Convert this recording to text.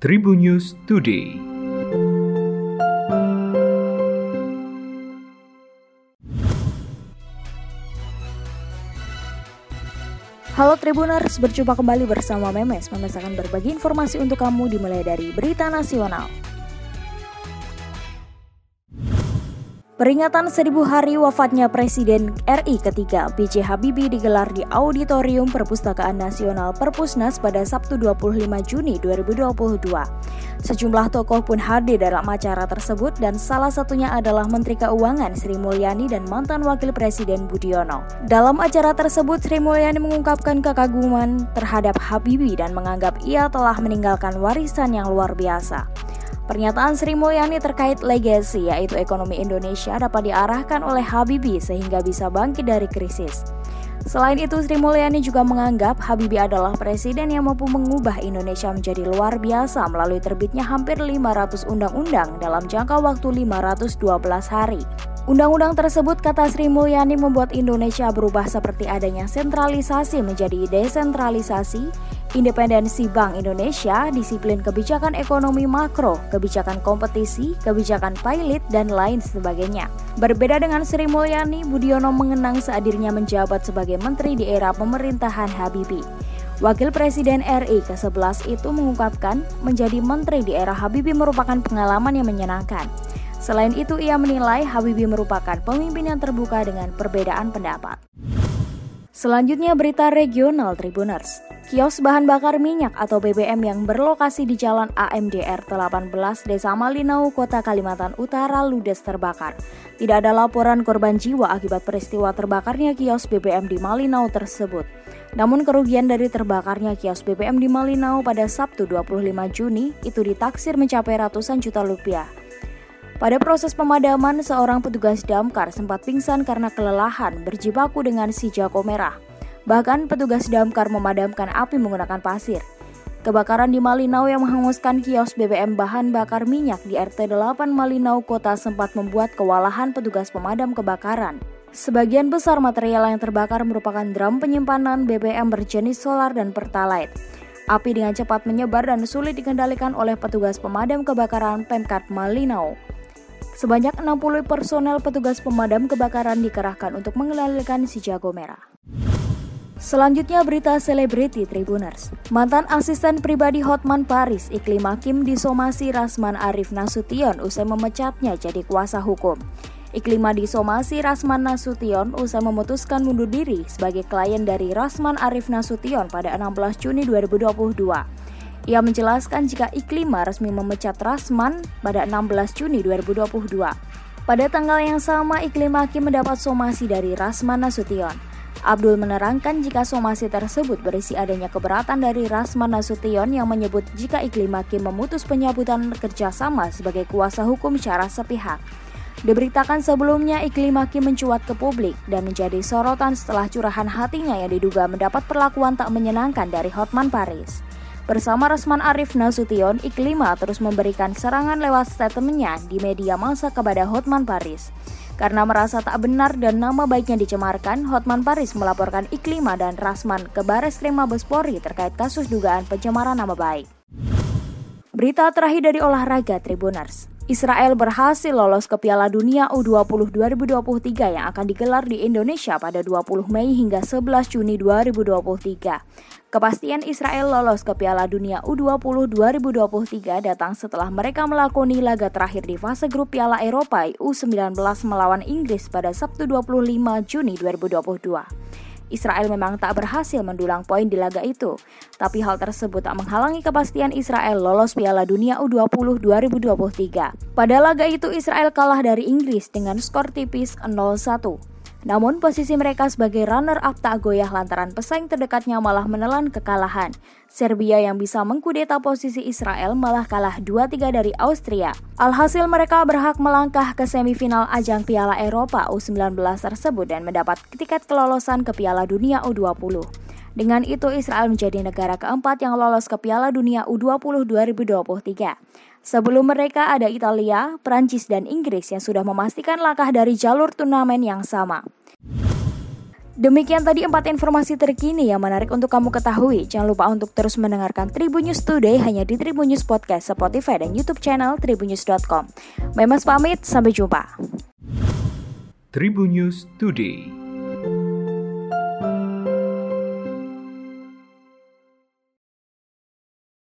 Tribun News Today. Halo Tribuners, berjumpa kembali bersama Memes. Memes akan berbagi informasi untuk kamu dimulai dari berita nasional. Peringatan seribu hari wafatnya Presiden RI ketiga B.J. Habibie digelar di Auditorium Perpustakaan Nasional Perpusnas pada Sabtu 25 Juni 2022. Sejumlah tokoh pun hadir dalam acara tersebut dan salah satunya adalah Menteri Keuangan Sri Mulyani dan mantan Wakil Presiden Budiono. Dalam acara tersebut Sri Mulyani mengungkapkan kekaguman terhadap Habibie dan menganggap ia telah meninggalkan warisan yang luar biasa. Pernyataan Sri Mulyani terkait legasi yaitu ekonomi Indonesia dapat diarahkan oleh Habibie sehingga bisa bangkit dari krisis. Selain itu, Sri Mulyani juga menganggap Habibie adalah presiden yang mampu mengubah Indonesia menjadi luar biasa melalui terbitnya hampir 500 undang-undang dalam jangka waktu 512 hari. Undang-undang tersebut, kata Sri Mulyani, membuat Indonesia berubah seperti adanya sentralisasi menjadi desentralisasi, independensi Bank Indonesia, disiplin kebijakan ekonomi makro, kebijakan kompetisi, kebijakan pilot, dan lain sebagainya. Berbeda dengan Sri Mulyani, Budiono mengenang seadirnya menjabat sebagai menteri di era pemerintahan Habibie. Wakil Presiden RI ke-11 itu mengungkapkan menjadi menteri di era Habibie merupakan pengalaman yang menyenangkan. Selain itu, ia menilai Habibie merupakan pemimpin yang terbuka dengan perbedaan pendapat. Selanjutnya berita regional Tribuners. Kios bahan bakar minyak atau BBM yang berlokasi di Jalan AMDR 18 Desa Malinau, Kota Kalimantan Utara ludes terbakar. Tidak ada laporan korban jiwa akibat peristiwa terbakarnya kios BBM di Malinau tersebut. Namun kerugian dari terbakarnya kios BBM di Malinau pada Sabtu 25 Juni itu ditaksir mencapai ratusan juta rupiah. Pada proses pemadaman, seorang petugas damkar sempat pingsan karena kelelahan berjibaku dengan si jago merah. Bahkan petugas damkar memadamkan api menggunakan pasir. Kebakaran di Malinau yang menghanguskan kios BBM bahan bakar minyak di RT 8 Malinau Kota sempat membuat kewalahan petugas pemadam kebakaran. Sebagian besar material yang terbakar merupakan drum penyimpanan BBM berjenis solar dan pertalite. Api dengan cepat menyebar dan sulit dikendalikan oleh petugas pemadam kebakaran Pemkat Malinau. Sebanyak 60 personel petugas pemadam kebakaran dikerahkan untuk mengendalikan si jago merah. Selanjutnya berita selebriti Tribuners. Mantan asisten pribadi Hotman Paris, Iklim Hakim disomasi Rasman Arif Nasution usai memecatnya jadi kuasa hukum. Iklima disomasi Rasman Nasution usai memutuskan mundur diri sebagai klien dari Rasman Arif Nasution pada 16 Juni 2022. Ia menjelaskan jika Iklima resmi memecat Rasman pada 16 Juni 2022. Pada tanggal yang sama, Iklim Hakim mendapat somasi dari Rasman Nasution. Abdul menerangkan jika somasi tersebut berisi adanya keberatan dari Rasman Nasution yang menyebut jika Iklim Hakim memutus penyabutan kerjasama sebagai kuasa hukum secara sepihak. Diberitakan sebelumnya Iklim Hakim mencuat ke publik dan menjadi sorotan setelah curahan hatinya yang diduga mendapat perlakuan tak menyenangkan dari Hotman Paris. Bersama Rasman Arif Nasution, Iklima terus memberikan serangan lewat statementnya di media massa kepada Hotman Paris. Karena merasa tak benar dan nama baiknya dicemarkan, Hotman Paris melaporkan Iklima dan Rasman ke Bares Krim Mabes Polri terkait kasus dugaan pencemaran nama baik. Berita terakhir dari olahraga Tribuners. Israel berhasil lolos ke Piala Dunia U20 2023 yang akan digelar di Indonesia pada 20 Mei hingga 11 Juni 2023. Kepastian Israel lolos ke Piala Dunia U20 2023 datang setelah mereka melakoni laga terakhir di fase grup Piala Eropa U19 melawan Inggris pada Sabtu 25 Juni 2022. Israel memang tak berhasil mendulang poin di laga itu, tapi hal tersebut tak menghalangi kepastian Israel lolos Piala Dunia U20 2023. Pada laga itu Israel kalah dari Inggris dengan skor tipis 0-1. Namun posisi mereka sebagai runner-up tak goyah lantaran pesaing terdekatnya malah menelan kekalahan. Serbia yang bisa mengkudeta posisi Israel malah kalah 2-3 dari Austria. Alhasil mereka berhak melangkah ke semifinal ajang Piala Eropa U19 tersebut dan mendapat tiket kelolosan ke Piala Dunia U20. Dengan itu Israel menjadi negara keempat yang lolos ke Piala Dunia U20 2023. Sebelum mereka ada Italia, Prancis, dan Inggris yang sudah memastikan langkah dari jalur turnamen yang sama. Demikian tadi empat informasi terkini yang menarik untuk kamu ketahui. Jangan lupa untuk terus mendengarkan Tribun News Today hanya di Tribun News Podcast, Spotify, dan YouTube channel tribunnews.com. Memas pamit, sampai jumpa. Tribun News Today.